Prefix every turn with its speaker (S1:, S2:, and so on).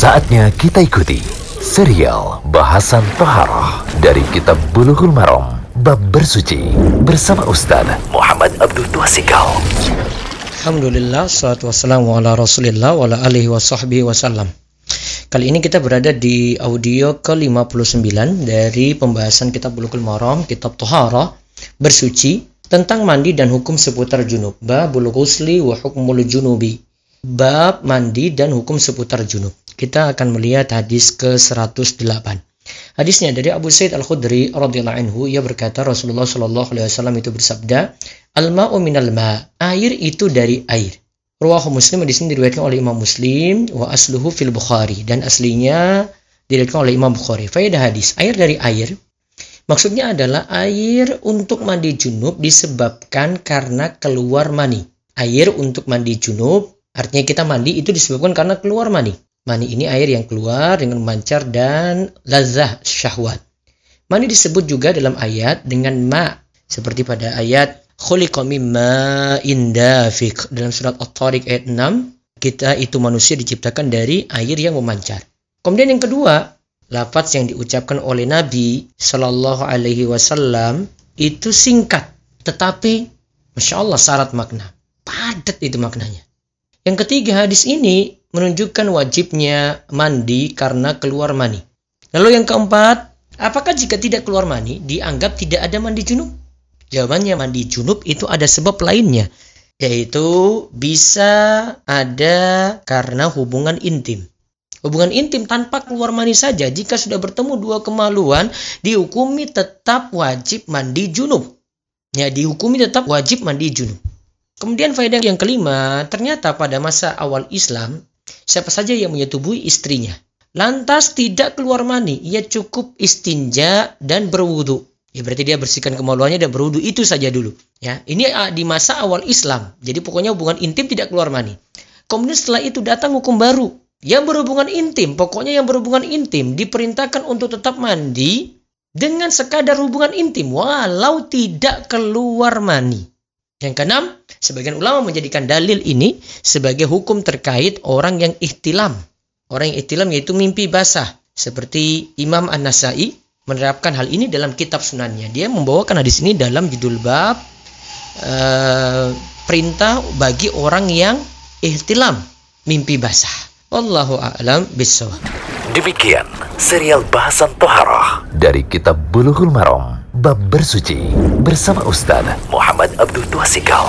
S1: Saatnya kita ikuti serial bahasan Toharoh dari Kitab Bulughul Maram Bab Bersuci bersama Ustaz Muhammad Abdul Tuasikal.
S2: Alhamdulillah, salatu wassalamu ala rasulillah wa ala alihi wa sahbihi wasallam. Kali ini kita berada di audio ke-59 dari pembahasan kitab Bulughul Maram, kitab Toharoh, bersuci, tentang mandi dan hukum seputar junub. Babul ghusli wa hukmul junubi. Bab mandi dan hukum seputar junub. Kita akan melihat hadis ke-108. Hadisnya dari Abu Said Al-Khudri radhiyallahu anhu ia berkata Rasulullah shallallahu alaihi wasallam itu bersabda, "Al-ma'u minal ma." Air itu dari air. Ruwahu Muslim di sini diriwayatkan oleh Imam Muslim wa asluhu fil Bukhari dan aslinya diriwayatkan oleh Imam Bukhari. Faedah hadis, air dari air maksudnya adalah air untuk mandi junub disebabkan karena keluar mani. Air untuk mandi junub artinya kita mandi itu disebabkan karena keluar mani. Mani ini air yang keluar dengan memancar dan lazah syahwat. Mani disebut juga dalam ayat dengan ma seperti pada ayat khuliqa mimma indafik dalam surat At-Tariq ayat 6 kita itu manusia diciptakan dari air yang memancar. Kemudian yang kedua, lafaz yang diucapkan oleh Nabi Shallallahu alaihi wasallam itu singkat tetapi Masya Allah syarat makna. Padat itu maknanya. Yang ketiga, hadis ini menunjukkan wajibnya mandi karena keluar mani. Lalu yang keempat, apakah jika tidak keluar mani dianggap tidak ada mandi junub? Jawabannya mandi junub itu ada sebab lainnya, yaitu bisa ada karena hubungan intim. Hubungan intim tanpa keluar mani saja jika sudah bertemu dua kemaluan dihukumi tetap wajib mandi junub. Ya, dihukumi tetap wajib mandi junub. Kemudian faedah yang kelima, ternyata pada masa awal Islam, siapa saja yang menyetubui istrinya, lantas tidak keluar mani, ia cukup istinja dan berwudu. Ya berarti dia bersihkan kemaluannya dan berwudu itu saja dulu. Ya, ini ah, di masa awal Islam. Jadi pokoknya hubungan intim tidak keluar mani. Kemudian setelah itu datang hukum baru. Yang berhubungan intim, pokoknya yang berhubungan intim diperintahkan untuk tetap mandi dengan sekadar hubungan intim walau tidak keluar mani. Yang keenam, sebagian ulama menjadikan dalil ini sebagai hukum terkait orang yang ihtilam. Orang yang ihtilam yaitu mimpi basah. Seperti Imam An-Nasai menerapkan hal ini dalam kitab sunannya. Dia membawakan hadis ini dalam judul bab uh, perintah bagi orang yang ihtilam mimpi basah. Wallahu a'lam bishawab.
S1: Demikian serial bahasan Toharoh dari Kitab Bulughul Maram Bab Bersuci bersama Ustaz Muhammad Abdul Tuasikal.